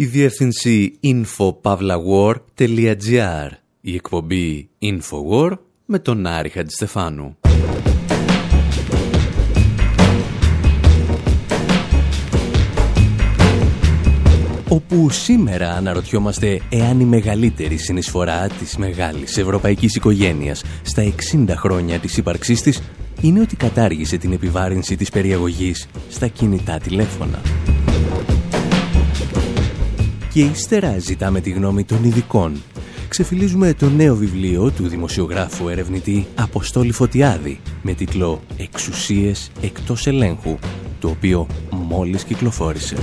η διεύθυνση infopavlawar.gr, η εκπομπή Infowar με τον Άρη Χατζηστεφάνου. όπου σήμερα αναρωτιόμαστε εάν η μεγαλύτερη συνεισφορά της μεγάλης ευρωπαϊκής οικογένειας στα 60 χρόνια της ύπαρξής της είναι ότι κατάργησε την επιβάρυνση της περιαγωγής στα κινητά τηλέφωνα. Και ύστερα ζητάμε τη γνώμη των ειδικών. Ξεφυλίζουμε το νέο βιβλίο του δημοσιογράφου ερευνητή Αποστόλη Φωτιάδη με τίτλο «Εξουσίες εκτός ελέγχου», το οποίο μόλις κυκλοφόρησε.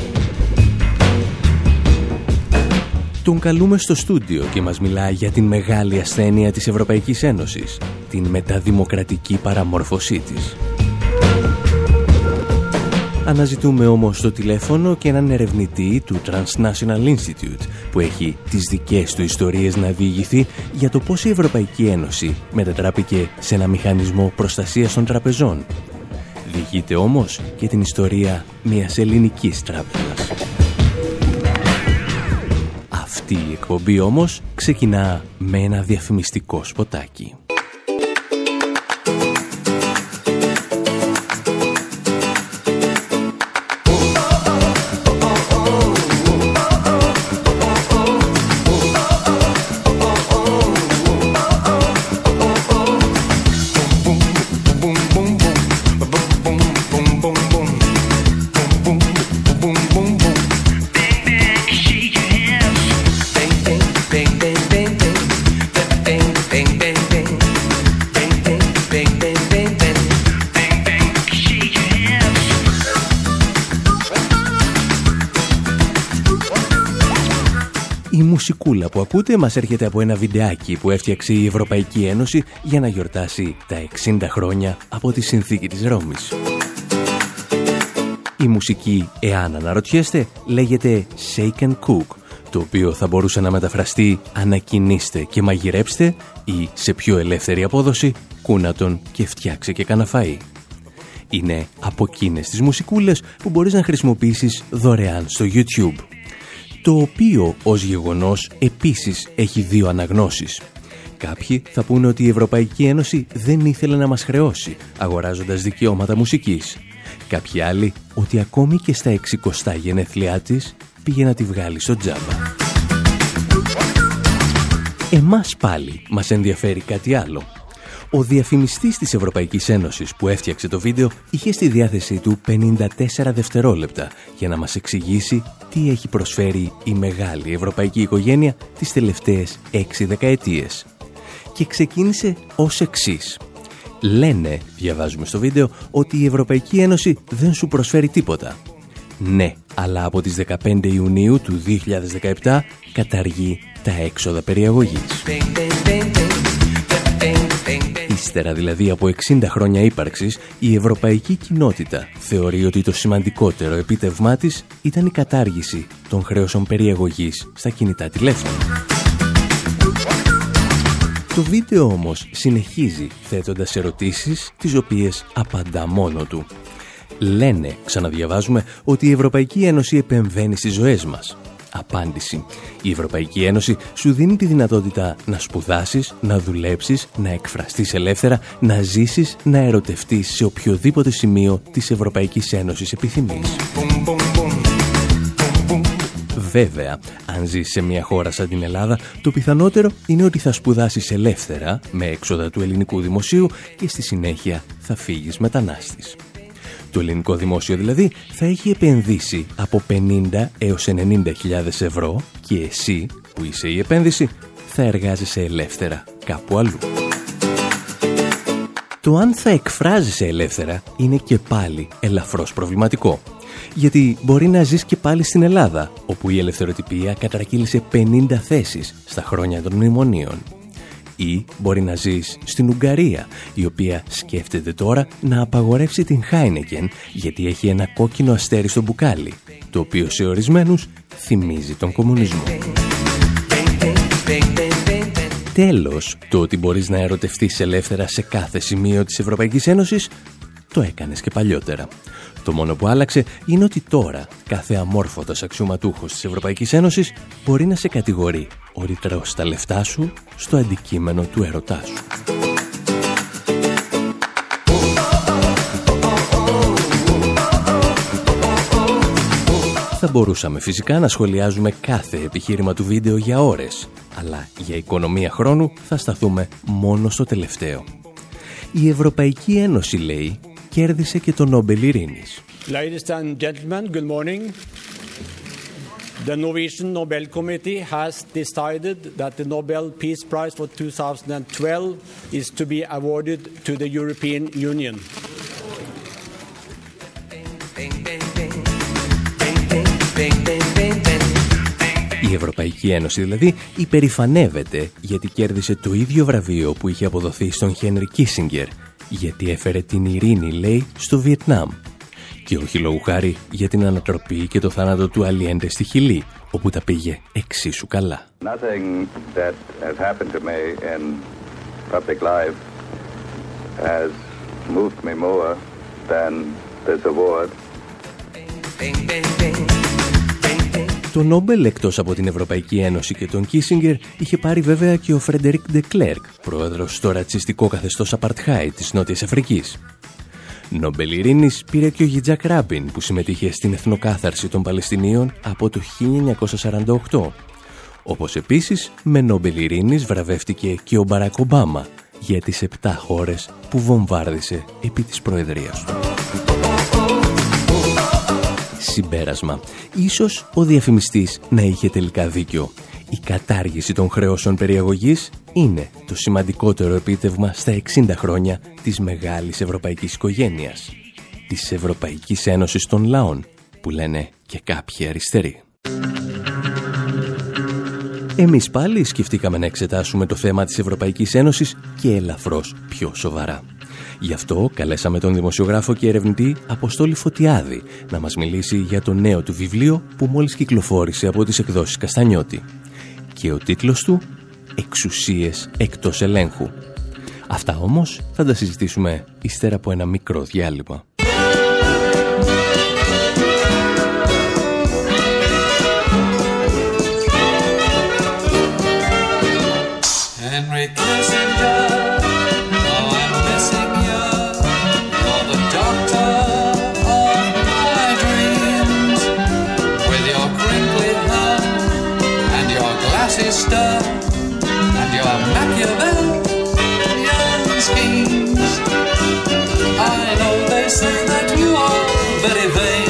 Τον καλούμε στο στούντιο και μας μιλά για την μεγάλη ασθένεια της Ευρωπαϊκής Ένωσης, την μεταδημοκρατική παραμόρφωσή της. Αναζητούμε όμως στο τηλέφωνο και έναν ερευνητή του Transnational Institute που έχει τις δικές του ιστορίες να διηγηθεί για το πώς η Ευρωπαϊκή Ένωση μετατράπηκε σε ένα μηχανισμό προστασίας των τραπεζών. Διηγείται όμως και την ιστορία μιας ελληνικής τράπεζας. Αυτή η εκπομπή όμως ξεκινά με ένα διαφημιστικό σποτάκι. Μουσικούλα που ακούτε μας έρχεται από ένα βιντεάκι που έφτιαξε η Ευρωπαϊκή Ένωση για να γιορτάσει τα 60 χρόνια από τη συνθήκη της Ρώμης. Η μουσική, εάν αναρωτιέστε, λέγεται Shake and Cook, το οποίο θα μπορούσε να μεταφραστεί «Ανακοινήστε και μαγειρέψτε» ή σε πιο ελεύθερη απόδοση «Κούνατον και φτιάξε και καναφαΐ». Είναι από εκείνες τις μουσικούλες που μπορείς να χρησιμοποιήσεις δωρεάν στο YouTube το οποίο ως γεγονός επίσης έχει δύο αναγνώσεις. Κάποιοι θα πούνε ότι η Ευρωπαϊκή Ένωση δεν ήθελε να μας χρεώσει, αγοράζοντας δικαιώματα μουσικής. Κάποιοι άλλοι ότι ακόμη και στα 60 γενέθλιά της πήγε να τη βγάλει στο τζάμπα. Εμάς πάλι μας ενδιαφέρει κάτι άλλο. Ο διαφημιστής της Ευρωπαϊκής Ένωσης που έφτιαξε το βίντεο είχε στη διάθεσή του 54 δευτερόλεπτα για να μας εξηγήσει τι έχει προσφέρει η μεγάλη ευρωπαϊκή οικογένεια τις τελευταίες 6 δεκαετίες. Και ξεκίνησε ως εξής. Λένε, διαβάζουμε στο βίντεο, ότι η Ευρωπαϊκή Ένωση δεν σου προσφέρει τίποτα. Ναι, αλλά από τις 15 Ιουνίου του 2017 καταργεί τα έξοδα περιαγωγής. Ύστερα δηλαδή από 60 χρόνια ύπαρξης, η ευρωπαϊκή κοινότητα θεωρεί ότι το σημαντικότερο επίτευγμά της ήταν η κατάργηση των χρέωσεων περιεγωγής στα κινητά τηλέφωνα. Το βίντεο όμως συνεχίζει θέτοντας ερωτήσεις τις οποίες απαντά μόνο του. Λένε, ξαναδιαβάζουμε, ότι η Ευρωπαϊκή Ένωση επεμβαίνει στις ζωές μας. Απάντηση. Η Ευρωπαϊκή Ένωση σου δίνει τη δυνατότητα να σπουδάσεις, να δουλέψεις, να εκφραστείς ελεύθερα, να ζήσεις, να ερωτευτείς σε οποιοδήποτε σημείο της Ευρωπαϊκής Ένωσης επιθυμείς. Βέβαια, αν ζεις σε μια χώρα σαν την Ελλάδα, το πιθανότερο είναι ότι θα σπουδάσεις ελεύθερα, με έξοδα του ελληνικού δημοσίου και στη συνέχεια θα φύγεις μετανάστης. Το ελληνικό δημόσιο δηλαδή θα έχει επενδύσει από 50 έως 90 χιλιάδες ευρώ και εσύ που είσαι η επένδυση θα εργάζεσαι ελεύθερα κάπου αλλού. Το αν θα εκφράζεσαι ελεύθερα είναι και πάλι ελαφρώς προβληματικό. Γιατί μπορεί να ζεις και πάλι στην Ελλάδα, όπου η ελευθεροτυπία κατρακύλησε 50 θέσεις στα χρόνια των μνημονίων ή μπορεί να ζεις στην Ουγγαρία, η οποία σκέφτεται τώρα να απαγορεύσει την Χάινεκεν γιατί έχει ένα κόκκινο αστέρι στο μπουκάλι, το οποίο σε ορισμένους θυμίζει τον κομμουνισμό. Τέλος, το ότι μπορείς να ερωτευτείς ελεύθερα σε κάθε σημείο της Ευρωπαϊκής Ένωσης, το έκανες και παλιότερα. Το μόνο που άλλαξε είναι ότι τώρα κάθε αμόρφωτος αξιωματούχος της Ευρωπαϊκής Ένωσης μπορεί να σε κατηγορεί ότι τρως τα λεφτά σου στο αντικείμενο του ερωτά σου. Θα μπορούσαμε φυσικά να σχολιάζουμε κάθε επιχείρημα του βίντεο για ώρες, αλλά για οικονομία χρόνου θα σταθούμε μόνο στο τελευταίο. Η Ευρωπαϊκή Ένωση, λέει, κέρδισε και το Νόμπελ Ειρήνης. Ladies and gentlemen, good morning. The Norwegian Nobel Committee has decided that the Nobel Peace Prize for 2012 is to be awarded to the European Union. Η Ευρωπαϊκή Ένωση δηλαδή υπερηφανεύεται γιατί κέρδισε το ίδιο βραβείο που είχε αποδοθεί στον Χένρι Κίσιγκερ γιατί έφερε την ειρήνη, λέει, στο Βιετνάμ. Και όχι λόγου χάρη για την ανατροπή και το θάνατο του Αλιέντε στη Χιλή, όπου τα πήγε εξίσου καλά. Nothing that has happened to me in public life has moved me more than this award. Το Νόμπελ εκτός από την Ευρωπαϊκή Ένωση και τον Κίσιγκερ είχε πάρει βέβαια και ο Φρεντερικ Ντεκλέρκ, πρόεδρος στο ρατσιστικό καθεστώς Απαρτχάι της Νότιας Αφρικής. Νόμπελ Ειρήνης πήρε και ο Γιτζάκ Ράμπιν που συμμετείχε στην εθνοκάθαρση των Παλαιστινίων από το 1948. Όπως επίσης με Νόμπελ Ειρήνης βραβεύτηκε και ο Μπαράκ Ομπάμα για τις 7 χώρες που βομβάρδισε επί της Προεδρίας του. Συμπέρασμα. Ίσως ο διαφημιστής να είχε τελικά δίκιο. Η κατάργηση των χρεώσεων περιαγωγής είναι το σημαντικότερο επίτευγμα στα 60 χρόνια της μεγάλης ευρωπαϊκής οικογένειας. Της Ευρωπαϊκής Ένωσης των Λαών, που λένε και κάποιοι αριστεροί. Εμείς πάλι σκεφτήκαμε να εξετάσουμε το θέμα της Ευρωπαϊκής Ένωσης και ελαφρώς πιο σοβαρά. Γι' αυτό καλέσαμε τον δημοσιογράφο και ερευνητή Αποστόλη Φωτιάδη να μας μιλήσει για το νέο του βιβλίο που μόλις κυκλοφόρησε από τις εκδόσεις Καστανιώτη. Και ο τίτλος του «Εξουσίες εκτός ελέγχου». Αυτά όμως θα τα συζητήσουμε ύστερα από ένα μικρό διάλειμμα. sister and your Machiavellian schemes. I know they say that you are very vain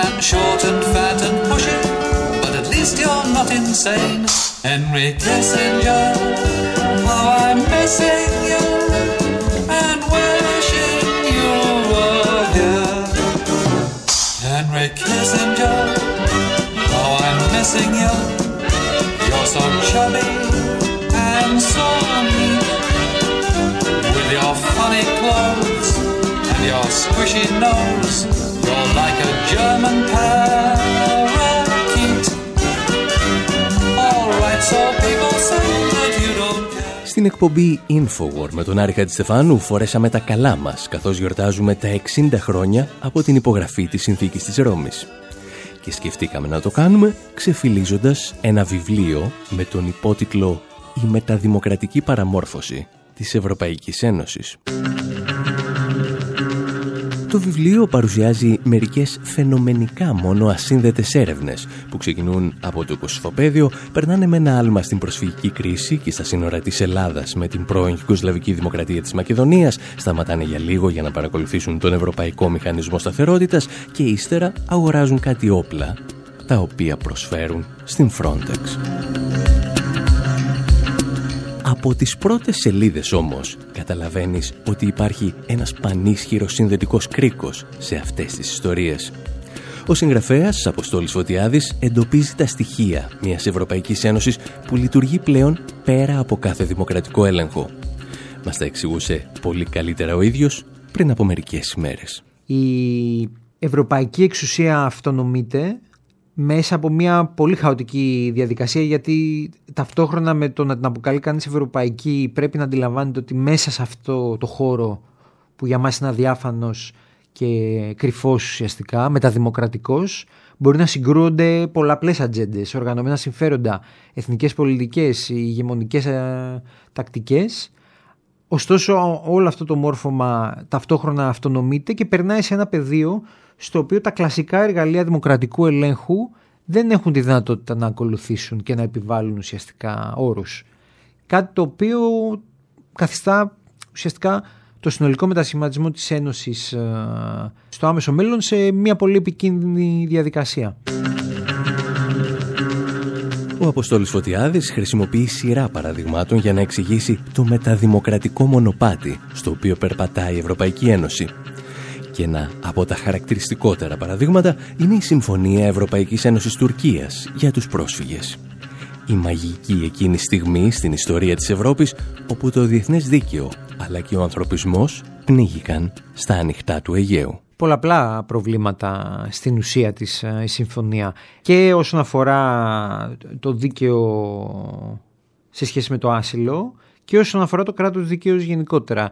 and short and fat and pushy, but at least you're not insane. Henry Kissinger, how I'm missing you and wishing you were here. Henry Kissinger, how oh, I'm missing you. You're so chubby and so neat with your funny clothes and your squishy nose. You're like a German parakeet. Στην εκπομπή Infowar με τον Άρη Χατζηστεφάνου φορέσαμε τα καλά μας καθώς γιορτάζουμε τα 60 χρόνια από την υπογραφή της Συνθήκης της Ρώμης. Και σκεφτήκαμε να το κάνουμε ξεφυλίζοντας ένα βιβλίο με τον υπότιτλο «Η μεταδημοκρατική παραμόρφωση της Ευρωπαϊκής Ένωσης». Το βιβλίο παρουσιάζει μερικές φαινομενικά μόνο ασύνδετες έρευνες που ξεκινούν από το κοσφοπέδιο, περνάνε με ένα άλμα στην προσφυγική κρίση και στα σύνορα της Ελλάδας με την πρώην Γιουγκοσλαβική Δημοκρατία της Μακεδονίας, σταματάνε για λίγο για να παρακολουθήσουν τον Ευρωπαϊκό Μηχανισμό Σταθερότητας και ύστερα αγοράζουν κάτι όπλα, τα οποία προσφέρουν στην Frontex. Από τις πρώτες σελίδες όμως καταλαβαίνεις ότι υπάρχει ένας πανίσχυρος συνδετικός κρίκος σε αυτές τις ιστορίες. Ο συγγραφέας Αποστόλης Φωτιάδης εντοπίζει τα στοιχεία μιας Ευρωπαϊκής Ένωσης που λειτουργεί πλέον πέρα από κάθε δημοκρατικό έλεγχο. Μας τα εξηγούσε πολύ καλύτερα ο ίδιος πριν από μερικές ημέρες. Η ευρωπαϊκή εξουσία αυτονομείται μέσα από μια πολύ χαοτική διαδικασία γιατί ταυτόχρονα με το να την αποκαλεί κανείς ευρωπαϊκή πρέπει να αντιλαμβάνεται ότι μέσα σε αυτό το χώρο που για μας είναι αδιάφανος και κρυφός ουσιαστικά, μεταδημοκρατικός, μπορεί να συγκρούονται πολλαπλές ατζέντες, οργανωμένα συμφέροντα, εθνικές πολιτικές, ηγεμονικές ε, τακτικές. Ωστόσο όλο αυτό το μόρφωμα ταυτόχρονα αυτονομείται και περνάει σε ένα πεδίο στο οποίο τα κλασικά εργαλεία δημοκρατικού ελέγχου δεν έχουν τη δυνατότητα να ακολουθήσουν και να επιβάλλουν ουσιαστικά όρους. Κάτι το οποίο καθιστά ουσιαστικά το συνολικό μετασχηματισμό της Ένωσης ε, στο άμεσο μέλλον σε μια πολύ επικίνδυνη διαδικασία. Ο Αποστόλης Φωτιάδης χρησιμοποιεί σειρά παραδειγμάτων για να εξηγήσει το μεταδημοκρατικό μονοπάτι στο οποίο περπατάει η Ευρωπαϊκή Ένωση. Και ένα από τα χαρακτηριστικότερα παραδείγματα είναι η Συμφωνία Ευρωπαϊκής Ένωσης Τουρκίας για τους πρόσφυγες. Η μαγική εκείνη στιγμή στην ιστορία της Ευρώπης όπου το διεθνές δίκαιο αλλά και ο ανθρωπισμός πνίγηκαν στα ανοιχτά του Αιγαίου. Πολλαπλά προβλήματα στην ουσία της ε, η συμφωνία και όσον αφορά το δίκαιο σε σχέση με το άσυλο και όσον αφορά το κράτος δικαίου γενικότερα.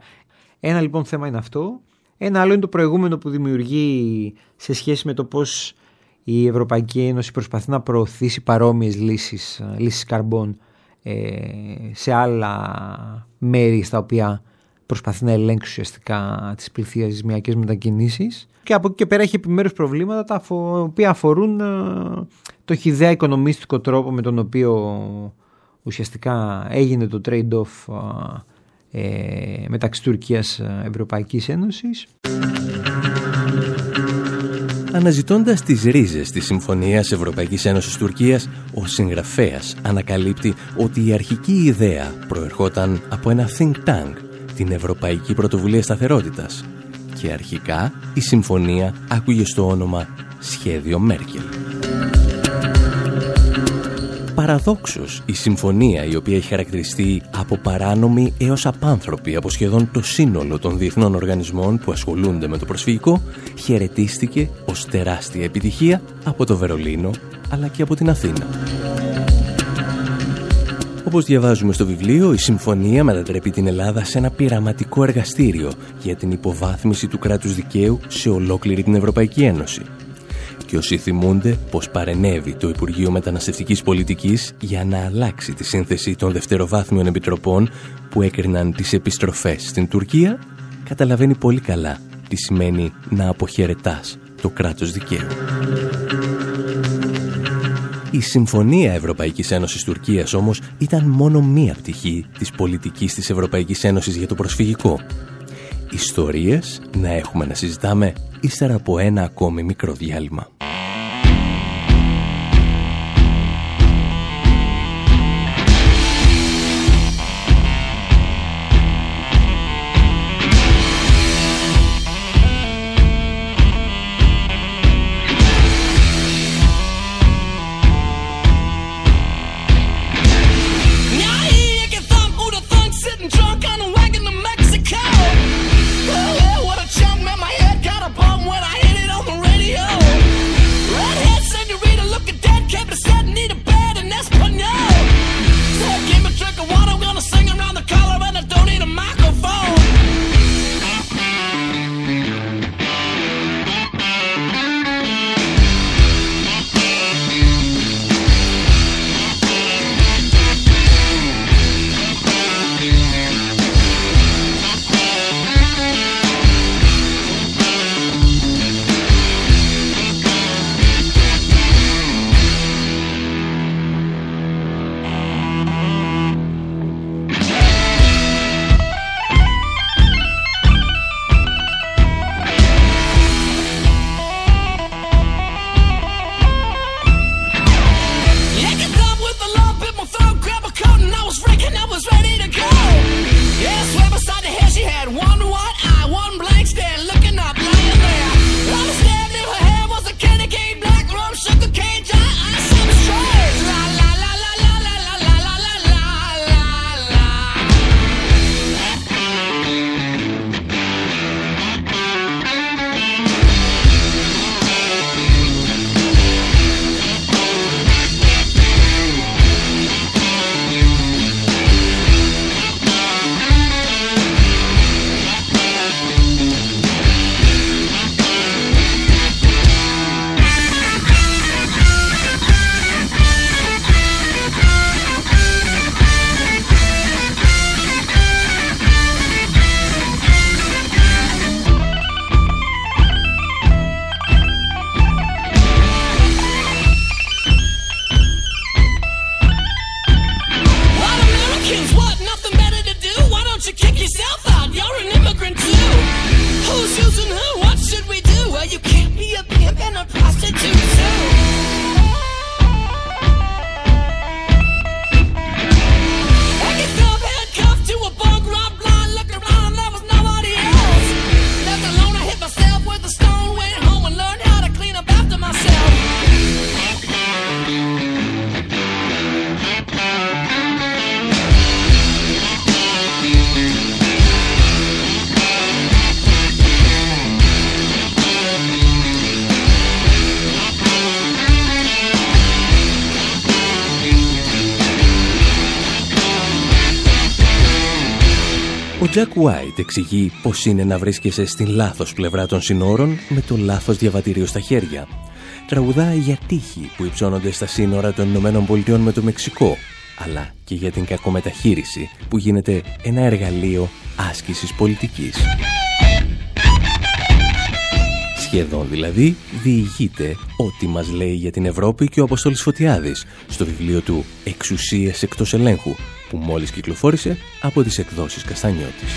Ένα λοιπόν θέμα είναι αυτό. Ένα άλλο είναι το προηγούμενο που δημιουργεί σε σχέση με το πώς η Ευρωπαϊκή Ένωση προσπαθεί να προωθήσει παρόμοιες λύσεις, ε, λύσεις καρμπών ε, σε άλλα μέρη στα οποία προσπαθεί να ελέγξει ουσιαστικά τις πληθυσμιακές μετακινήσεις. Και από εκεί και πέρα έχει επιμέρους προβλήματα τα οποία αφορούν ε, το χιδέα οικονομίστικο τρόπο με τον οποίο ουσιαστικά έγινε το trade-off ε, μεταξύ Τουρκίας Ευρωπαϊκής Ένωσης. Αναζητώντας τις ρίζες της Συμφωνίας Ευρωπαϊκής Ένωσης Τουρκίας, ο συγγραφέας ανακαλύπτει ότι η αρχική ιδέα προερχόταν από ένα think tank την Ευρωπαϊκή Πρωτοβουλία Σταθερότητας και αρχικά η συμφωνία άκουγε στο όνομα Σχέδιο Μέρκελ. Παραδόξως, η συμφωνία η οποία έχει χαρακτηριστεί από παράνομη έως απάνθρωπη από σχεδόν το σύνολο των διεθνών οργανισμών που ασχολούνται με το προσφυγικό χαιρετίστηκε ως τεράστια επιτυχία από το Βερολίνο αλλά και από την Αθήνα. Όπως διαβάζουμε στο βιβλίο, η συμφωνία μετατρέπει την Ελλάδα σε ένα πειραματικό εργαστήριο για την υποβάθμιση του κράτους δικαίου σε ολόκληρη την Ευρωπαϊκή Ένωση. Και όσοι θυμούνται πως παρενέβη το Υπουργείο Μεταναστευτικής Πολιτικής για να αλλάξει τη σύνθεση των δευτεροβάθμιων επιτροπών που έκριναν τις επιστροφές στην Τουρκία, καταλαβαίνει πολύ καλά τι σημαίνει να αποχαιρετάς το κράτος δικαίου. Η Συμφωνία Ευρωπαϊκής Ένωσης Τουρκίας όμως ήταν μόνο μία πτυχή της πολιτικής της Ευρωπαϊκής Ένωσης για το προσφυγικό. Ιστορίες να έχουμε να συζητάμε ύστερα από ένα ακόμη μικρό διάλειμμα. Jack White εξηγεί πως είναι να βρίσκεσαι στην λάθος πλευρά των συνόρων με το λάθος διαβατήριο στα χέρια. Τραγουδάει για τύχη που υψώνονται στα σύνορα των Ηνωμένων Πολιτειών με το Μεξικό, αλλά και για την κακομεταχείριση που γίνεται ένα εργαλείο άσκησης πολιτικής. Σχεδόν δηλαδή διηγείται ό,τι μας λέει για την Ευρώπη και ο Αποστόλης Φωτιάδης στο βιβλίο του «Εξουσίες εκτός ελέγχου» που μόλις κυκλοφόρησε από τις εκδόσεις Καστανιώτης.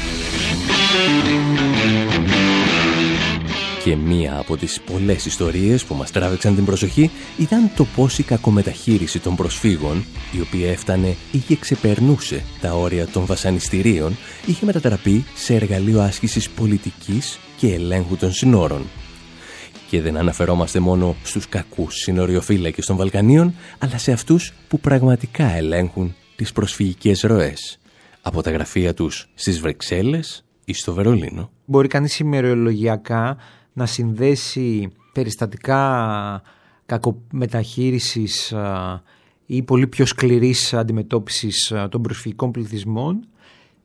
Και μία από τις πολλές ιστορίες που μας τράβηξαν την προσοχή ήταν το πώς η κακομεταχείριση των προσφύγων, η οποία έφτανε ή και ξεπερνούσε τα όρια των βασανιστήριων, είχε μετατραπεί σε εργαλείο άσκησης πολιτικής και ελέγχου των συνόρων. Και δεν αναφερόμαστε μόνο στους κακούς συνοριοφύλακες των Βαλκανίων, αλλά σε αυτούς που πραγματικά ελέγχουν τις προσφυγικές ροές. Από τα γραφεία τους στις Βρυξέλλες ή στο Βερολίνο. Μπορεί κανείς ημερολογιακά να συνδέσει περιστατικά κακομεταχείρισης ή πολύ πιο σκληρής αντιμετώπισης των προσφυγικών πληθυσμών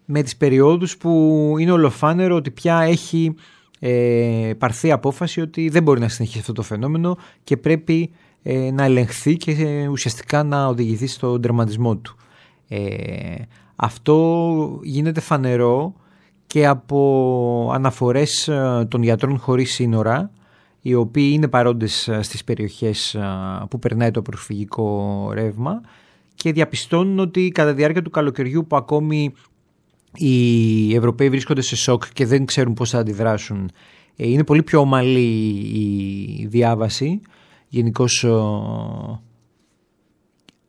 με τις περιόδους που είναι ολοφάνερο ότι πια έχει ε, πάρθει απόφαση ότι δεν μπορεί να συνεχίσει αυτό το φαινόμενο και πρέπει ε, να ελεγχθεί και ε, ουσιαστικά να οδηγηθεί στον τερματισμό του. Ε, αυτό γίνεται φανερό και από αναφορές ε, των γιατρών χωρίς σύνορα οι οποίοι είναι παρόντες ε, στις περιοχές που περνάει το προσφυγικό ρεύμα και διαπιστώνουν ότι κατά τη διάρκεια του καλοκαιριού που ακόμη οι Ευρωπαίοι βρίσκονται σε σοκ και δεν ξέρουν πώς θα αντιδράσουν είναι πολύ πιο ομαλή η διάβαση. Γενικώς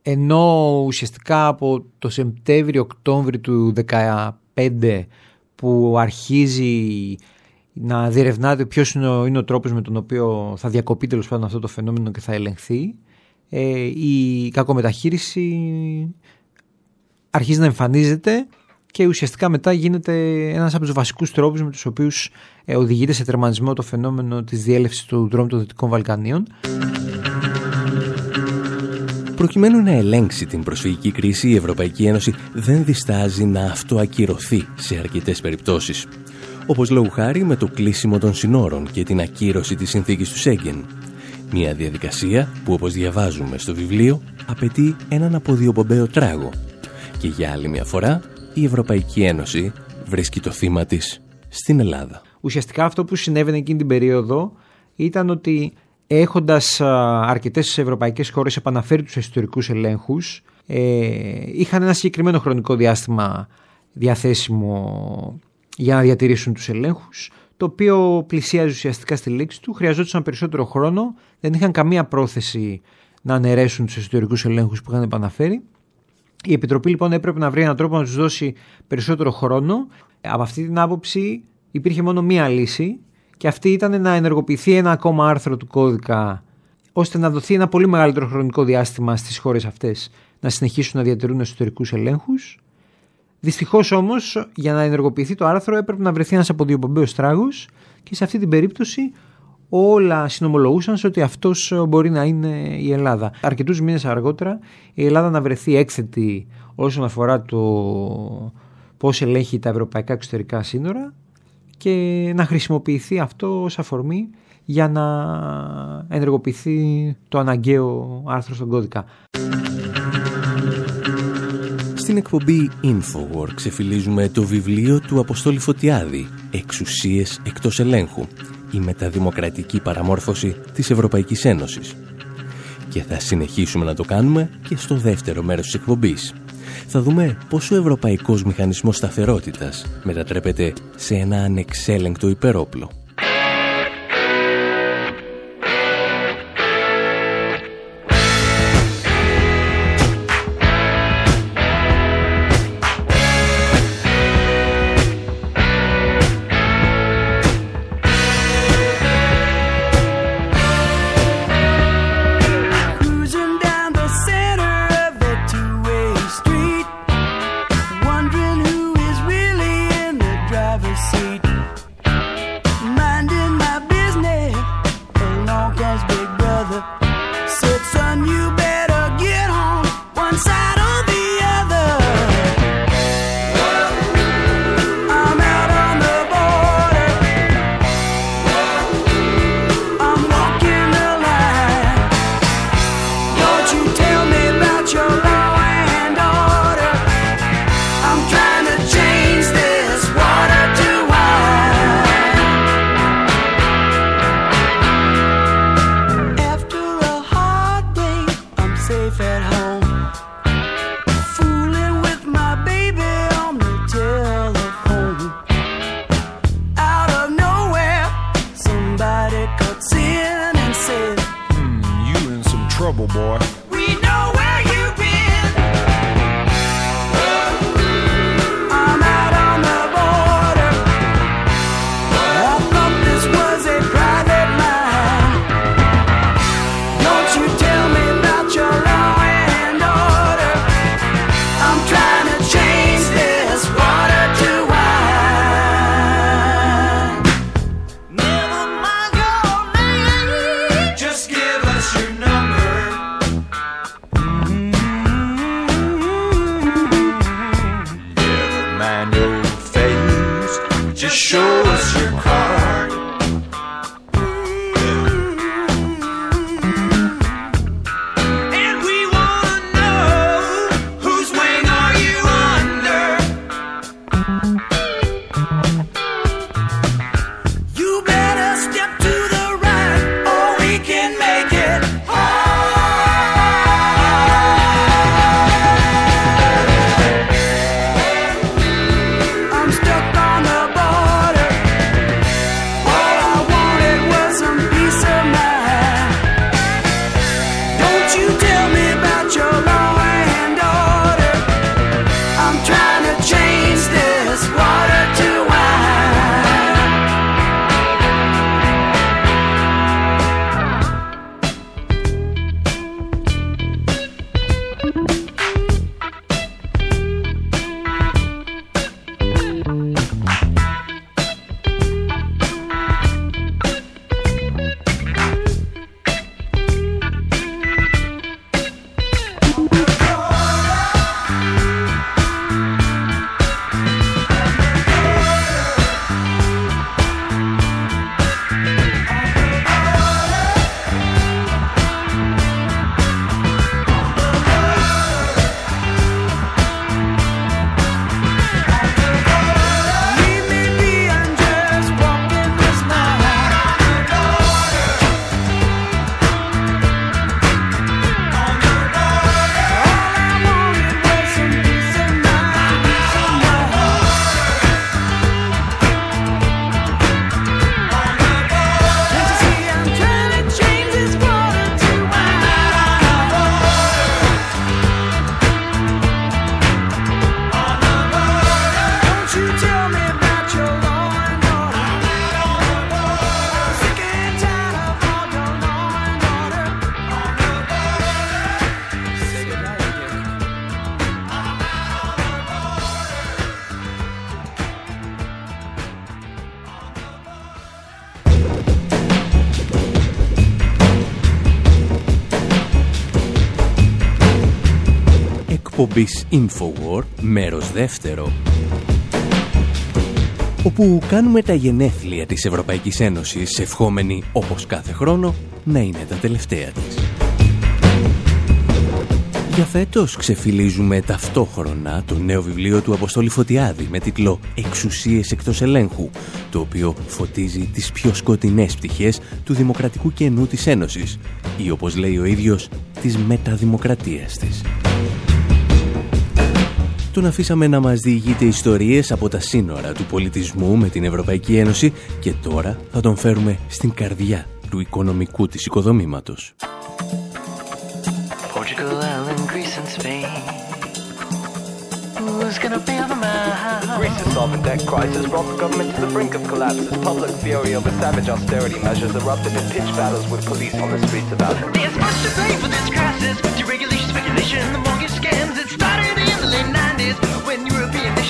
ενώ ουσιαστικά από το Σεπτέμβριο-Οκτώβριο του 2015 που αρχίζει να διερευνάται ποιος είναι ο, είναι ο τρόπος με τον οποίο θα διακοπεί τέλος πάντων αυτό το φαινόμενο και θα ελεγχθεί ε, η κακομεταχείριση αρχίζει να εμφανίζεται και ουσιαστικά μετά γίνεται ένας από τους βασικούς τρόπους με τους οποίους ε, οδηγείται σε τερματισμό το φαινόμενο της διέλευσης του δρόμου των Δυτικών Βαλκανίων. Προκειμένου να ελέγξει την προσφυγική κρίση, η Ευρωπαϊκή Ένωση δεν διστάζει να αυτοακυρωθεί σε αρκετές περιπτώσεις. Όπως λόγου χάρη με το κλείσιμο των συνόρων και την ακύρωση της συνθήκης του Σέγγεν. Μια διαδικασία που όπως διαβάζουμε στο βιβλίο απαιτεί έναν αποδιοπομπαίο τράγο. Και για άλλη μια φορά η Ευρωπαϊκή Ένωση βρίσκει το θύμα της στην Ελλάδα. Ουσιαστικά αυτό που συνέβαινε εκείνη την περίοδο ήταν ότι έχοντας αρκετές ευρωπαϊκές χώρες επαναφέρει τους ιστορικούς ελέγχους ε, είχαν ένα συγκεκριμένο χρονικό διάστημα διαθέσιμο για να διατηρήσουν τους ελέγχους το οποίο πλησίαζε ουσιαστικά στη λήξη του, χρειαζόταν περισσότερο χρόνο, δεν είχαν καμία πρόθεση να αναιρέσουν τους ιστορικούς ελέγχους που είχαν επαναφέρει. Η Επιτροπή λοιπόν έπρεπε να βρει έναν τρόπο να τους δώσει περισσότερο χρόνο. Από αυτή την άποψη υπήρχε μόνο μία λύση και αυτή ήταν να ενεργοποιηθεί ένα ακόμα άρθρο του κώδικα ώστε να δοθεί ένα πολύ μεγαλύτερο χρονικό διάστημα στις χώρες αυτές να συνεχίσουν να διατηρούν εσωτερικούς ελέγχους. Δυστυχώς όμως για να ενεργοποιηθεί το άρθρο έπρεπε να βρεθεί ένας αποδιοπομπαίος τράγος και σε αυτή την περίπτωση όλα συνομολογούσαν σε ότι αυτός μπορεί να είναι η Ελλάδα. Αρκετούς μήνες αργότερα η Ελλάδα να βρεθεί έκθετη όσον αφορά το πώς ελέγχει τα ευρωπαϊκά εξωτερικά σύνορα και να χρησιμοποιηθεί αυτό ως αφορμή για να ενεργοποιηθεί το αναγκαίο άρθρο στον κώδικα. Στην εκπομπή Infowar ξεφυλίζουμε το βιβλίο του Αποστόλη Φωτιάδη «Εξουσίες εκτός ελέγχου» η μεταδημοκρατική παραμόρφωση της Ευρωπαϊκής Ένωσης. Και θα συνεχίσουμε να το κάνουμε και στο δεύτερο μέρος της εκπομπής θα δούμε πώς ο Ευρωπαϊκός Μηχανισμός Σταθερότητας μετατρέπεται σε ένα ανεξέλεγκτο υπερόπλο. Εκπομπής Infowar, μέρος δεύτερο. Όπου κάνουμε τα γενέθλια της Ευρωπαϊκής Ένωσης ευχόμενοι όπως κάθε χρόνο να είναι τα τελευταία της. Για φέτος ξεφυλίζουμε ταυτόχρονα το νέο βιβλίο του Αποστόλη Φωτιάδη με τίτλο «Εξουσίες εκτός ελέγχου», το οποίο φωτίζει τις πιο σκοτεινές πτυχές του δημοκρατικού κενού της Ένωσης ή όπως λέει ο ίδιος, της μεταδημοκρατίας της. Τον αφήσαμε να μας διηγείται ιστορίες από τα σύνορα του πολιτισμού με την Ευρωπαϊκή Ένωση και τώρα θα τον φέρουμε στην καρδιά του οικονομικού της οικοδομήματος.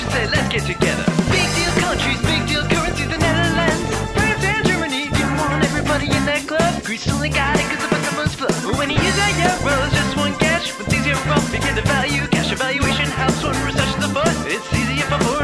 Nations said, let's get together. Big deal countries, big deal currencies, the Netherlands. France and Germany didn't want everybody in that club. Greece only got it because the bucket flow. When you use that euros, just one cash. When things get rough, begin to value. Cash evaluation helps when recession's afoot. It's easier for foreigners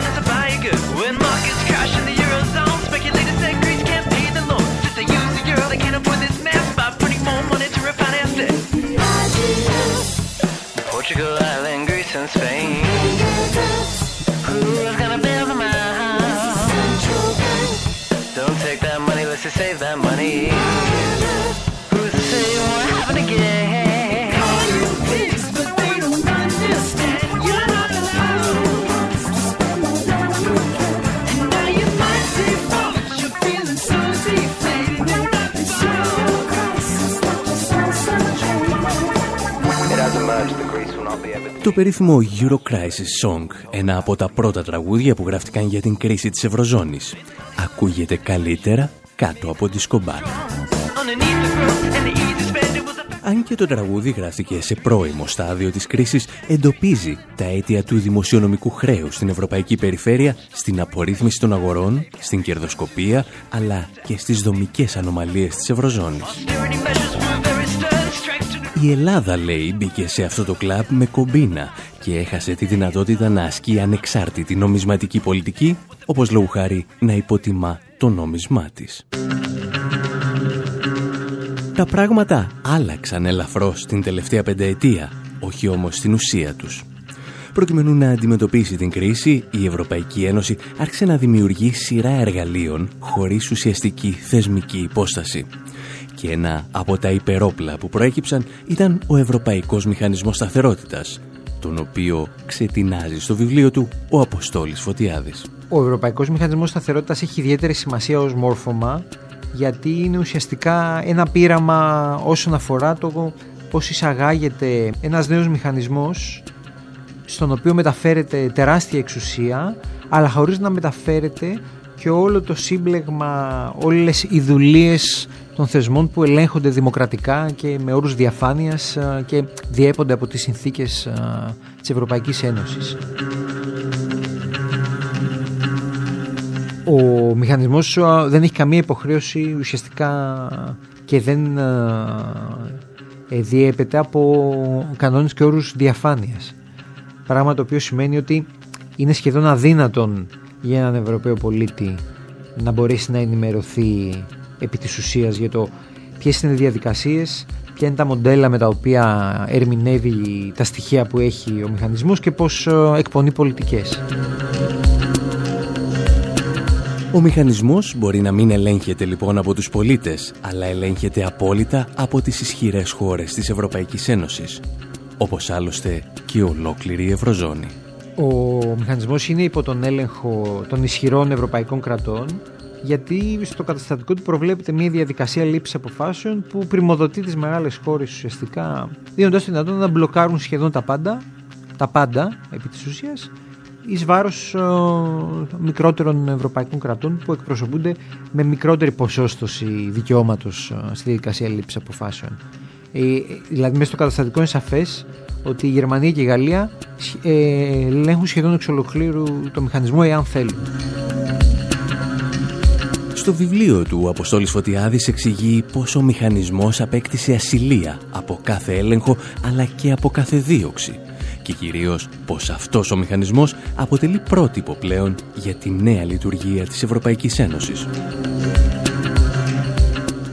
Το περίφημο Euro Crisis Song, ένα από τα πρώτα τραγούδια που γράφτηκαν για την κρίση της Ευρωζώνης, ακούγεται καλύτερα κάτω από τη σκομπάρα. Underneath the throne and the easy spend, it was a Αν και το τραγούδι γράφτηκε σε πρώιμο στάδιο της κρίσης, εντοπίζει τα αίτια του δημοσιονομικού χρέους στην ευρωπαϊκή περιφέρεια, στην απορρίθμιση των αγορών, στην κερδοσκοπία, αλλά και στις δομικές ανομαλίες της Ευρωζώνης. Η Ελλάδα, λέει, μπήκε σε αυτό το κλαμπ με κομπίνα και έχασε τη δυνατότητα να ασκεί ανεξάρτητη νομισματική πολιτική, όπως λόγου χάρη να υποτιμά το νόμισμά της. Τα πράγματα άλλαξαν ελαφρώς την τελευταία πενταετία, όχι όμως στην ουσία τους. Προκειμένου να αντιμετωπίσει την κρίση, η Ευρωπαϊκή Ένωση άρχισε να δημιουργεί σειρά εργαλείων χωρίς ουσιαστική θεσμική υπόσταση. Και ένα από τα υπερόπλα που προέκυψαν ήταν ο Ευρωπαϊκός Μηχανισμός Σταθερότητας, τον οποίο ξετινάζει στο βιβλίο του ο Αποστόλης Φωτιάδης. Ο Ευρωπαϊκός Μηχανισμός Σταθερότητας έχει ιδιαίτερη σημασία ως μόρφωμα γιατί είναι ουσιαστικά ένα πείραμα όσον αφορά το πώς εισαγάγεται ένας νέος μηχανισμός στον οποίο μεταφέρεται τεράστια εξουσία αλλά χωρίς να μεταφέρεται και όλο το σύμπλεγμα, όλες οι δουλείες των θεσμών που ελέγχονται δημοκρατικά και με όρους διαφάνειας ε, και διέπονται από τις συνθήκες ε, της Ευρωπαϊκής Ένωσης. Ο μηχανισμός ε, δεν έχει καμία υποχρέωση ουσιαστικά και δεν ε, ε, διέπεται από κανόνες και όρους διαφάνειας. Πράγμα το οποίο σημαίνει ότι είναι σχεδόν αδύνατον για έναν Ευρωπαίο πολίτη να μπορέσει να ενημερωθεί επί της ουσίας για το ποιες είναι οι διαδικασίες, ποια είναι τα μοντέλα με τα οποία ερμηνεύει τα στοιχεία που έχει ο μηχανισμός και πώς ε, εκπονεί πολιτικές. Ο μηχανισμός μπορεί να μην ελέγχεται λοιπόν από τους πολίτες, αλλά ελέγχεται απόλυτα από τις ισχυρές χώρες της Ευρωπαϊκής Ένωσης, όπως άλλωστε και ολόκληρη η Ευρωζώνη. Ο μηχανισμός είναι υπό τον έλεγχο των ισχυρών ευρωπαϊκών κρατών γιατί στο καταστατικό του προβλέπεται μια διαδικασία λήψης αποφάσεων που πρημοδοτεί τις μεγάλες χώρες ουσιαστικά δίνοντας τη δυνατότητα να μπλοκάρουν σχεδόν τα πάντα, τα πάντα επί της ουσίας εις βάρος ε, μικρότερων ευρωπαϊκών κρατών που εκπροσωπούνται με μικρότερη ποσόστοση δικαιώματος ε, στη διαδικασία λήψης αποφάσεων. Ε, δηλαδή μέσα στο καταστατικό είναι σαφές ότι η Γερμανία και η Γαλλία ε, ελέγχουν σχεδόν εξ ολοκλήρου το μηχανισμό εάν θέλουν. Στο βιβλίο του, ο Αποστόλης Φωτιάδης εξηγεί πως ο μηχανισμός απέκτησε ασυλία από κάθε έλεγχο αλλά και από κάθε δίωξη και κυρίως πως αυτός ο μηχανισμός αποτελεί πρότυπο πλέον για τη νέα λειτουργία της Ευρωπαϊκής Ένωσης.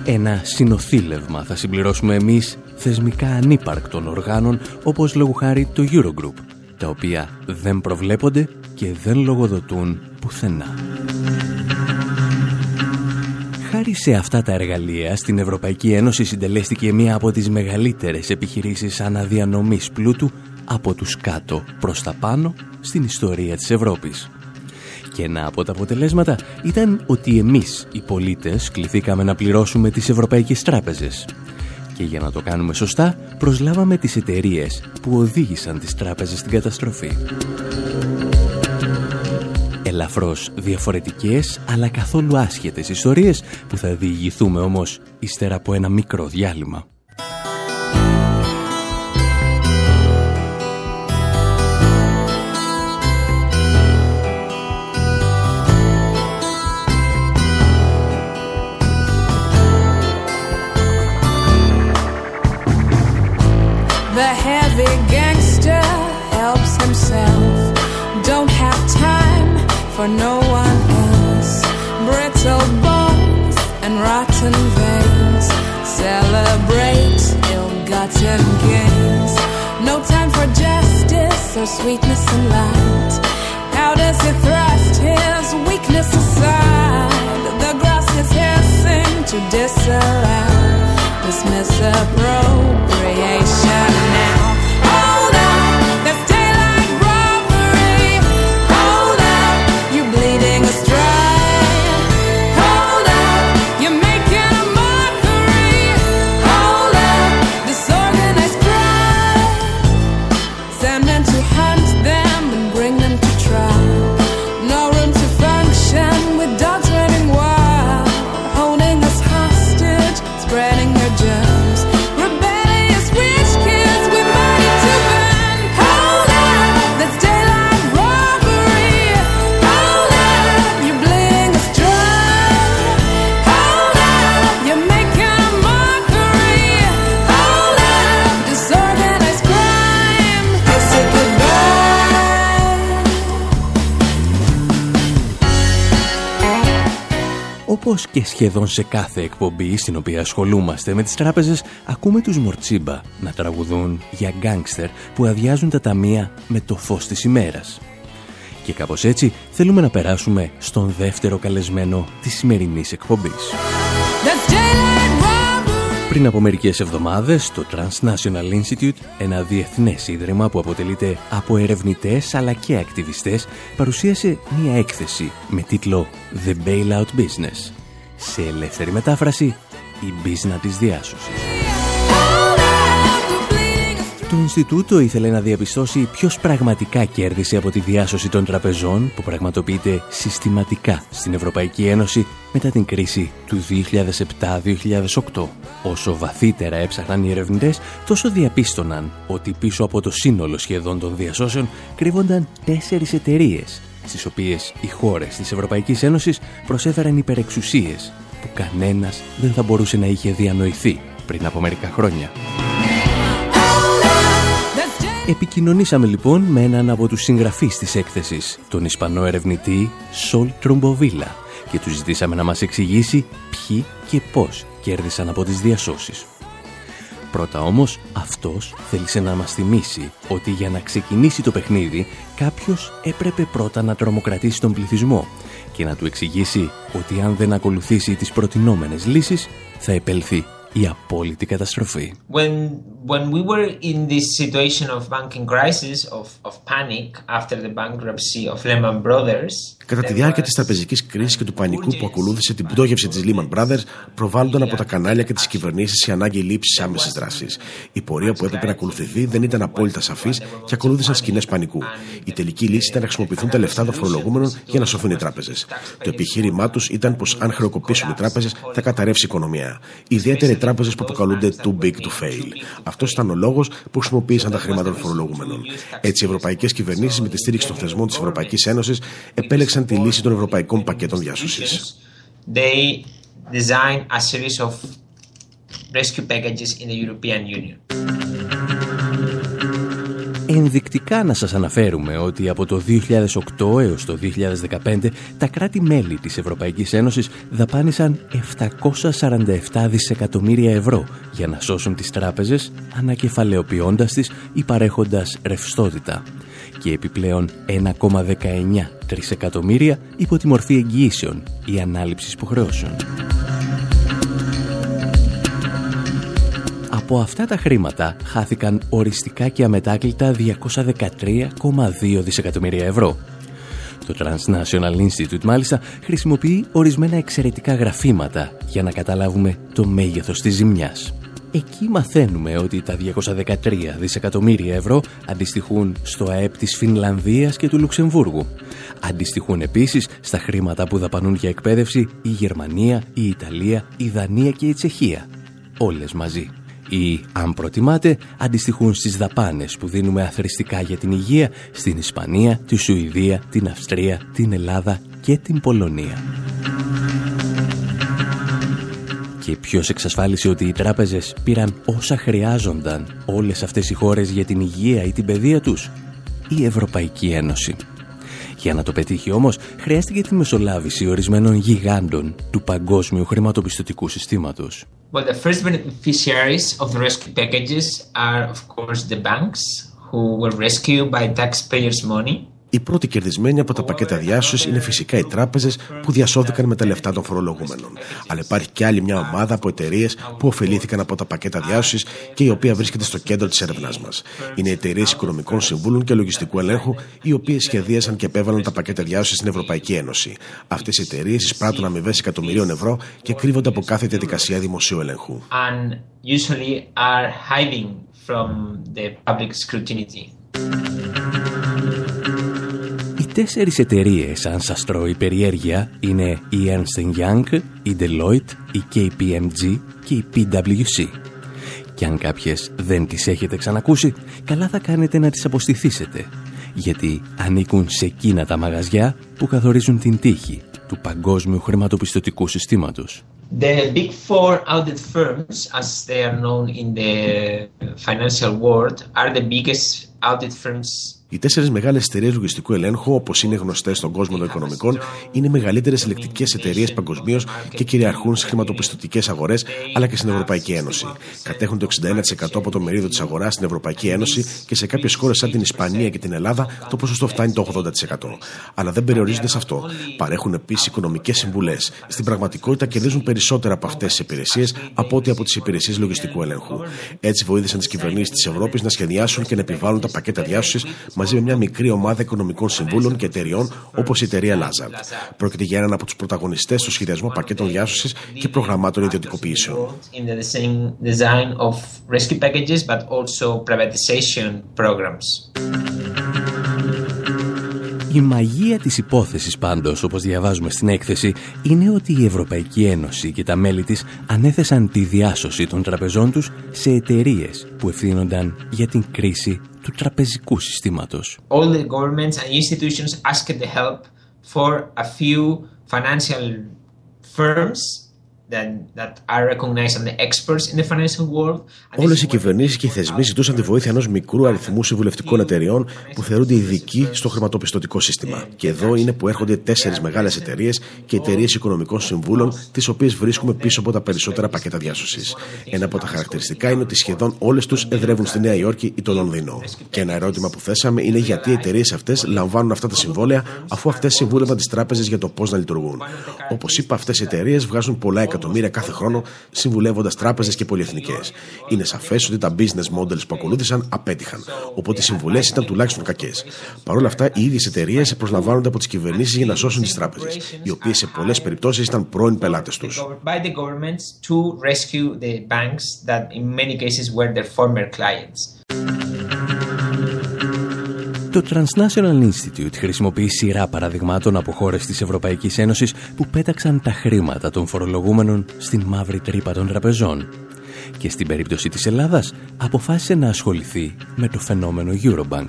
Ένα συνοθήλευμα θα συμπληρώσουμε εμείς θεσμικά ανύπαρκτων οργάνων όπως λόγου χάρη το Eurogroup, τα οποία δεν προβλέπονται και δεν λογοδοτούν πουθενά. Χάρη σε αυτά τα εργαλεία, στην Ευρωπαϊκή Ένωση συντελέστηκε μία από τις μεγαλύτερες επιχειρήσεις αναδιανομής πλούτου από τους κάτω προς τα πάνω στην ιστορία της Ευρώπης. Και ένα από τα αποτελέσματα ήταν ότι εμείς, οι πολίτες, κληθήκαμε να πληρώσουμε τις ευρωπαϊκές τράπεζες. Και για να το κάνουμε σωστά, προσλάβαμε τις εταιρείες που οδήγησαν τις τράπεζες στην καταστροφή. Ελαφρώς διαφορετικές, αλλά καθόλου άσχετες ιστορίες που θα διηγηθούμε όμως ύστερα από ένα μικρό διάλειμμα. The gangster helps himself. Don't have time for no one else. Brittle bones and rotten veins celebrate ill-gotten gains. No time for justice or sweetness and light. How does he thrust his weakness aside? The grass is hissing to disallow this misappropriation now. Πως και σχεδόν σε κάθε εκπομπή στην οποία ασχολούμαστε με τις τράπεζες ακούμε τους Μορτσίμπα να τραγουδούν για γκάνγκστερ που αδειάζουν τα ταμεία με το φως της ημέρας. Και κάπως έτσι θέλουμε να περάσουμε στον δεύτερο καλεσμένο της σημερινής εκπομπής. That's daylight robbery. Πριν από μερικές εβδομάδες, το Transnational Institute, ένα διεθνές ίδρυμα που αποτελείται από ερευνητές αλλά και ακτιβιστές, παρουσίασε μία έκθεση με τίτλο «The Bailout Business». Σε ελεύθερη μετάφραση, η μπίζνα της διάσωσης. Hold out, we're bleeding us Το Ινστιτούτο ήθελε να διαπιστώσει ποιος πραγματικά κέρδισε από τη διάσωση των τραπεζών που πραγματοποιείται συστηματικά στην Ευρωπαϊκή Ένωση μετά την κρίση του 2007-2008. Όσο βαθύτερα έψαχναν οι ερευνητές, τόσο διαπίστωναν ότι πίσω από το σύνολο σχεδόν των διασώσεων κρύβονταν τέσσερις εταιρείες, στις οποίες οι χώρες της Ευρωπαϊκής Ένωσης προσέφεραν υπερεξουσίες που κανένας δεν θα μπορούσε να είχε διανοηθεί πριν από μερικά χρόνια. That's day- Επικοινωνήσαμε λοιπόν με έναν από τους συγγραφείς της έκθεσης, τον Ισπανό ερευνητή Σολ Τρομποβίλα και τους ζητήσαμε να μας εξηγήσει ποιοι και πώς κέρδισαν από τις διασώσεις. Πρώτα όμως, αυτός θέλησε να μας θυμίσει ότι για να ξεκινήσει το παιχνίδι κάποιος έπρεπε πρώτα να τρομοκρατήσει τον πληθυσμό και να του εξηγήσει ότι αν δεν ακολουθήσει τις προτινόμενες λύσεις θα επέλθει η απόλυτη καταστροφή. when when we were in this situation of banking crisis of, of panic after the bankruptcy of Lehman Brothers Κατά τη there διάρκεια was της τραπεζικής κρίσης και του πανικού που ακολούθησε την πτώχευση της Lehman Brothers, προβάλλονταν από τα κανάλια και τις κυβερνήσεις η ανάγκη λήψης άμεσης δράσης. Η πορεία που έπρεπε να ακολουθηθεί δεν ήταν απόλυτα σαφής και ακολούθησαν σκηνές πανικού. Η τελική λύση ήταν να χρησιμοποιηθούν τα λεφτά των φορολογούμενων για να σωθούν οι τράπεζες. Το επιχείρημά τους ήταν πως αν χρεοκοπήσουν οι τράπεζες θα καταρρεύσει η οικονομία. Ιδιαίτερα οι τράπεζες που αποκαλούνται too big to fail. Αυτός ήταν ο λόγος που χρησιμοποίησαν τα χρήματα των φορολογούμενων. Έτσι, οι ευρωπαϊκές κυβερνήσεις με τη στήριξη των θεσμών της Ευρωπαϊκής Ένωσης επέλεξαν τη λύση των ευρωπαϊκών πακέτων διάσωσης. they designed a series of rescue packages in the European Union. Ενδεικτικά να σας αναφέρουμε ότι από το 2008 έως το 2015 τα κράτη-μέλη της Ευρωπαϊκής Ένωσης δαπάνησαν 747 δισεκατομμύρια ευρώ για να σώσουν τις τράπεζες ανακεφαλαιοποιώντας τις ή παρέχοντας ρευστότητα και επιπλέον 1,19 τρισεκατομμύρια υπό τη μορφή εγγυήσεων ή ανάληψης υποχρεώσεων. Από αυτά τα χρήματα χάθηκαν οριστικά και αμετάκλητα 213,2 δισεκατομμύρια ευρώ. Το Transnational Institute μάλιστα χρησιμοποιεί ορισμένα εξαιρετικά γραφήματα για να καταλάβουμε το μέγεθος της ζημιάς. Εκεί μαθαίνουμε ότι τα 213 δισεκατομμύρια ευρώ αντιστοιχούν στο ΑΕΠ της Φινλανδίας και του Λουξεμβούργου. Αντιστοιχούν επίσης στα χρήματα που δαπανούν για εκπαίδευση η Γερμανία, η Ιταλία, η Δανία και η Τσεχία. Όλες μαζί ή, αν προτιμάτε, αντιστοιχούν στις δαπάνες που δίνουμε αθρηστικά για την υγεία στην Ισπανία, τη Σουηδία, την Αυστρία, την Ελλάδα και την Πολωνία. Και ποιος εξασφάλισε ότι οι τράπεζες πήραν όσα χρειάζονταν όλες αυτές οι χώρες για την υγεία ή την παιδεία τους; Η Ευρωπαϊκή Ένωση. Για να το πετύχει όμως, χρειάστηκε τη μεσολάβηση ορισμένων γιγάντων του παγκόσμιου χρηματοπιστωτικού συστήματος. Well, the first beneficiaries of the rescue packages are, of course, the banks who were rescued by taxpayers' money. Οι πρώτοι κερδισμένοι από τα πακέτα διάσωσης είναι φυσικά οι τράπεζες που διασώθηκαν με τα λεφτά των φορολογούμενων. Αλλά υπάρχει και άλλη μια ομάδα από εταιρείες που ωφελήθηκαν από τα πακέτα διάσωσης και η οποία βρίσκεται στο κέντρο της έρευνάς μας. Είναι εταιρείες οικονομικών συμβούλων και λογιστικού ελέγχου, οι οποίες σχεδίασαν και επέβαλαν τα πακέτα διάσωσης στην Ευρωπαϊκή Ένωση. Αυτές οι εταιρείες εισπράττουν αμοιβές εκατομμυρίων ευρώ και κρύβονται από κάθε διαδικασία δημοσίου ελέγχου. and usually are hiding from the public scrutiny. Οι τέσσερις εταιρείες, αν σας τρώει περιέργεια, είναι η Ernst Young, η Deloitte, η KPMG και η PwC. Και αν κάποιες δεν τις έχετε ξανακούσει, καλά θα κάνετε να τις αποστηθήσετε, γιατί ανήκουν σε εκείνα τα μαγαζιά που καθορίζουν την τύχη του παγκόσμιου χρηματοπιστωτικού συστήματος. The big four audit firms, as they are known in the financial world, are the biggest audit firms. Οι τέσσερις μεγάλες εταιρείες λογιστικού ελέγχου, όπως είναι γνωστές στον κόσμο των οικονομικών, είναι οι μεγαλύτερες ελεκτικές εταιρείες παγκοσμίως και κυριαρχούν στις χρηματοπιστωτικές αγορές αλλά και στην Ευρωπαϊκή Ένωση. Κατέχουν το 61% από το μερίδιο της αγοράς στην Ευρωπαϊκή Ένωση και σε κάποιες χώρες σαν την Ισπανία και την Ελλάδα το ποσοστό φτάνει το 80%. Αλλά δεν περιορίζονται σε αυτό. Παρέχουν επίσης οικονομικές συμβουλές. Στην πραγματικότητα κερδίζουν περισσότερα από αυτές τις υπηρεσίες από ό,τι από τις υπηρεσίες λογιστικού ελέγχου. Έτσι βοήθησαν τις κυβερνήσεις της Ευρώπης να σχεδιάσουν και να επιβάλλουν τα πακέτα διάσωσης μαζί με μια μικρή ομάδα οικονομικών συμβούλων και εταιριών όπως η εταιρεία Lazard. Πρόκειται για έναν από τους πρωταγωνιστές στο σχεδιασμό πακέτων διάσωσης και προγραμμάτων ιδιωτικοποιήσεων. in Η μαγεία της υπόθεσης πάντως, όπως διαβάζουμε στην έκθεση, είναι ότι η Ευρωπαϊκή Ένωση και τα μέλη της ανέθεσαν τη διάσωση των τραπεζών τους σε εταιρείες που ευθύνονταν για την κρίση του τραπεζικού συστήματος. All the governments and institutions asked the help for a few financial firms that, that are recognized as the experts in the financial world. And Όλες this οι is κυβερνήσεις και οι θεσμοί ζητούσαν τη βοήθεια ενός μικρού αριθμού συμβουλευτικών εταιριών που θεωρούνται ειδικοί στο χρηματοπιστωτικό σύστημα. Και εδώ είναι που έρχονται τέσσερις μεγάλες εταιρείες και εταιρείες οικονομικών συμβούλων, τις οποίες βρίσκουμε πίσω από τα περισσότερα πακέτα διάσωσης. Ένα από τα χαρακτηριστικά είναι ότι σχεδόν όλες τους εδρεύουν στη Νέα Υόρκη ή το Λονδίνο. Και ένα ερώτημα που θέσαμε είναι γιατί οι εταιρείες αυτές λαμβάνουν αυτά τα συμβόλαια αφού αυτές συμβούλευαν τις τράπεζες για το πώς να λειτουργούν. Όπως είπα, αυτές οι εταιρείες βγάζουν πολλά εκατομμύρια κάθε χρόνο συμβουλεύοντας τράπεζες και πολυεθνικές. Είναι σαφές ότι τα business models που ακολούθησαν απέτυχαν, οπότε οι συμβουλές ήταν τουλάχιστον κακές. Παρ' όλα αυτά, οι ίδιες εταιρείες προσλαμβάνονται από τις κυβερνήσεις για να σώσουν τις τράπεζες, οι οποίες σε πολλές περιπτώσεις ήταν πρώην πελάτες τους. by the governments to rescue the banks that in many cases were their former clients. Το Transnational Institute χρησιμοποιεί σειρά παραδειγμάτων από χώρες της Ευρωπαϊκής Ένωσης που πέταξαν τα χρήματα των φορολογούμενων στην μαύρη τρύπα των τραπεζών. Και στην περίπτωση της Ελλάδας αποφάσισε να ασχοληθεί με το φαινόμενο Eurobank.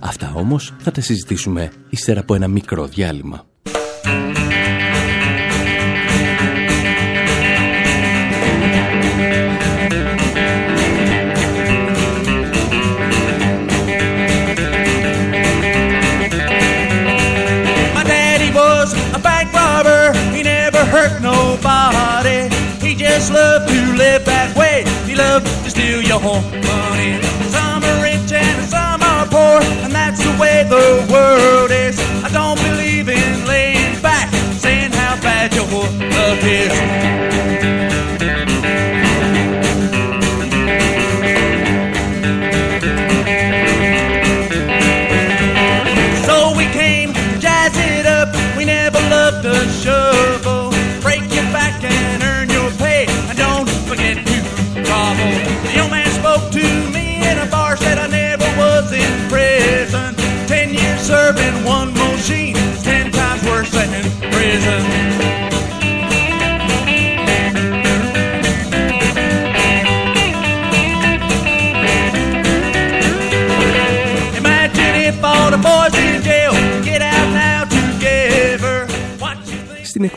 Αυτά όμως θα τα συζητήσουμε ύστερα από ένα μικρό διάλειμμα. Your money. Some are rich and some are poor, and that's the way the world is. I don't believe in laying back, saying how bad your love is.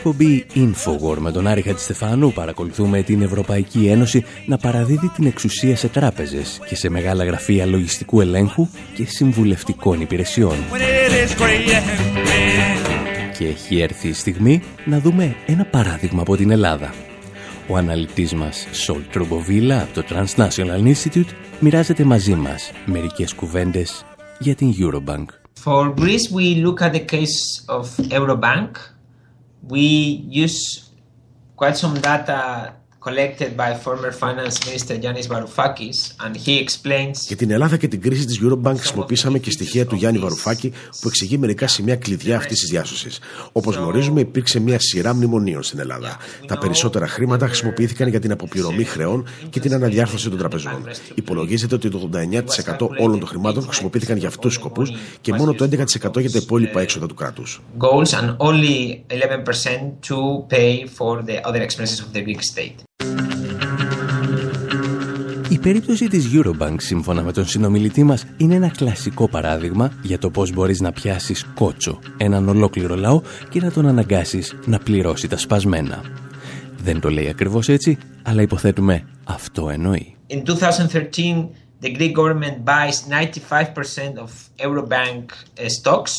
Εκπομπή Infowar με τον Άρη Χατζηστεφάνου παρακολουθούμε την Ευρωπαϊκή Ένωση να παραδίδει την εξουσία σε τράπεζες και σε μεγάλα γραφεία λογιστικού ελέγχου και συμβουλευτικών υπηρεσιών. When it is gray and red. Και έχει έρθει η στιγμή να δούμε ένα παράδειγμα από την Ελλάδα. Ο αναλυτής μας Σολ Τρομποβίλα από το Transnational Institute μοιράζεται μαζί μας μερικές κουβέντες για την Eurobank. For Greece, we look at the case of Eurobank. We use quite some data collected by former finance minister Yanis Varoufakis, and he explains Για την Ελλάδα και την κρίση της Eurobank χρησιμοποίησαμε και στοιχεία του Γιάννη Βαρουφάκη που εξηγεί μερικά σημεία κλειδιά αυτής της διάσωσης. Όπως γνωρίζουμε, υπήρξε μια σειρά μνημονίων στην Ελλάδα. Τα περισσότερα χρήματα χρησιμοποιήθηκαν για την αποπληρωμή χρεών και την αναδιάρθρωση των τραπεζών. Υπολογίζεται ότι το 89% όλων των χρημάτων χρησιμοποιήθηκαν για αυτούς τους σκοπούς και μόνο το 11% για τα υπόλοιπα έξοδα του κράτους. goals and only 11% to pay for the other expenses of the Greek state. Η περίπτωση της Eurobank, σύμφωνα με τον συνομιλητή μας, είναι ένα κλασικό παράδειγμα για το πώς μπορείς να πιάσεις κότσο έναν ολόκληρο λαό και να τον αναγκάσεις να πληρώσει τα σπασμένα. Δεν το λέει ακριβώς έτσι, αλλά υποθέτουμε αυτό εννοεί. In 2013, the Greek government buys 95% of Eurobank uh, stocks,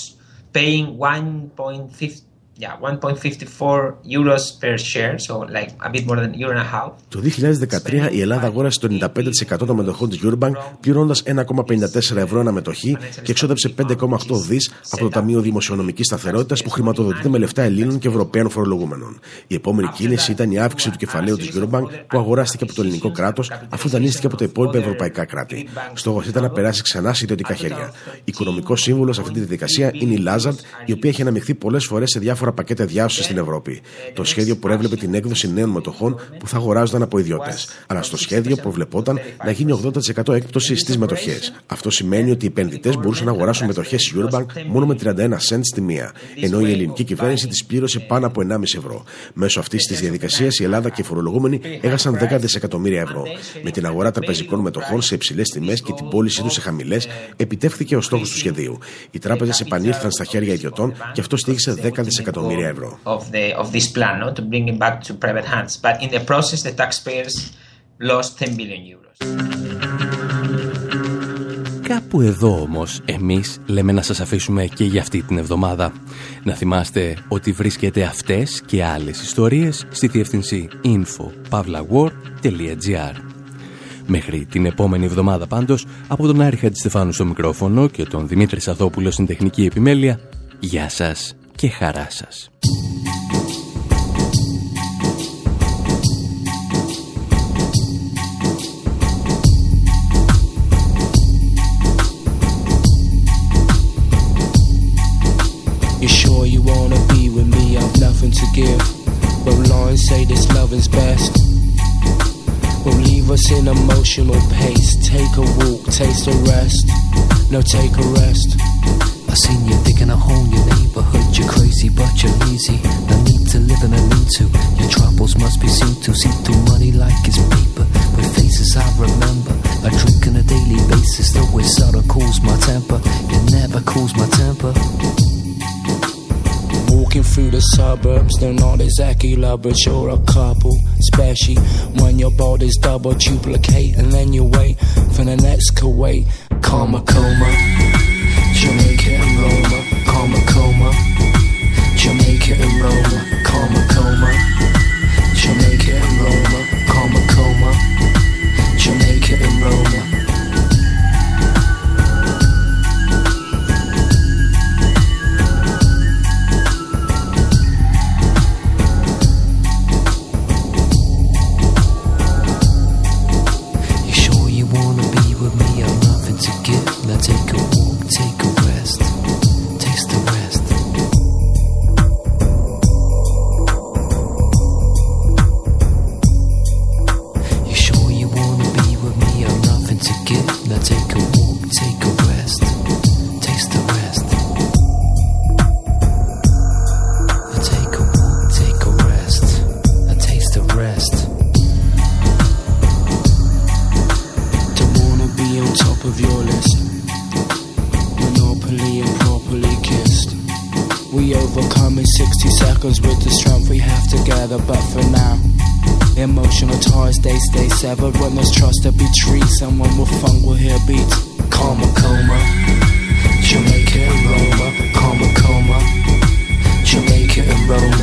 paying 1.5 yeah 1.54 euros per share, so like a bit more than a year and a half. Το 2013 η Ελλάδα αγόρασε το 95% των μετοχών της Eurobank πληρώνοντας 1,54 ευρώ ένα μετοχή και εξόδεψε 5,8 δις από το Ταμείο Δημοσιονομικής Σταθερότητας που χρηματοδοτείται με λεφτά Ελλήνων και Ευρωπαίων φορολογούμενων. Η επόμενη κίνηση ήταν η αύξηση του κεφαλαίου της Eurobank που αγοράστηκε από το ελληνικό κράτος αφού δανείστηκε από τα υπόλοιπα ευρωπαϊκά κράτη. Στόχος ήταν να περάσει ξανά σε ιδιωτικά χέρια. Οικονομικός σύμβουλος σε αυτή τη διαδικασία είναι η Lazard, η οποία έχει αναμειχθεί πολλές φορές σε διάφορα πακέτα διάσωσης στην Ευρώπη. Το σχέδιο προέβλεπε την έκδοση νέων μετοχών που θα αγοράζονταν από ιδιώτες. Αλλά στο σχέδιο προβλεπόταν να γίνει 80% έκπτωση στις μετοχές. Αυτό σημαίνει ότι οι επενδυτές μπορούσαν να αγοράσουν μετοχές τη Eurobank μόνο με 31 cents τη μία, ενώ η ελληνική κυβέρνηση τις πλήρωσε πάνω από 1,5 ευρώ. Μέσω αυτής της διαδικασίας η Ελλάδα και οι φορολογούμενοι έχασαν 10 δισεκατομμύρια ευρώ. Με την αγορά τραπεζικών μετοχών σε υψηλές τιμές και την πώλησή τους σε χαμηλές, επιτεύχθηκε ο στόχος του σχεδίου. Οι τράπεζες επανήλθαν στα χέρια ιδιωτών και αυτό στήχησε 10 δισεκατομμύρια ευρώ. of the of this plan, no, to bring it back to private hands. But in the process, the taxpayers lost 10 billion euros. Κάπου εδώ όμως εμείς λέμε να σας αφήσουμε και για αυτή την εβδομάδα. Να θυμάστε ότι βρίσκετε αυτές και άλλες ιστορίες στη διεύθυνση info.pavlawar.gr Μέχρι την επόμενη εβδομάδα πάντως, από τον Άρη Χατζηστεφάνου στο μικρόφωνο και τον Δημήτρη Σαδόπουλο στην τεχνική επιμέλεια, γεια σας και χαρά σας. You sure you wanna be with me? I've nothing to give. But lines say this loving's best. Will leave us in emotional pace. Take a walk, taste a rest. No, take a rest. I seen you digging a hole in your neighborhood. You're crazy, but you're lazy. No need to live in a need to. Your troubles must be seen to. See through money like it's paper. With faces I remember. I drink on a daily basis. Though it seldom cools my temper. It never cools my temper. Walking through the suburbs, they're not exactly lovers, you're a couple. Especially when your body's double duplicate, and then you wait for the next Kuwait. Karma coma, Jamaica and Roma. Karma coma, Jamaica and Roma. Karma coma, Jamaica and Roma. Coma, severed. When there's trust be treated, someone will funk will hear beats. Karma coma, Jamaica and Roma. Karma coma, Jamaica and Roma.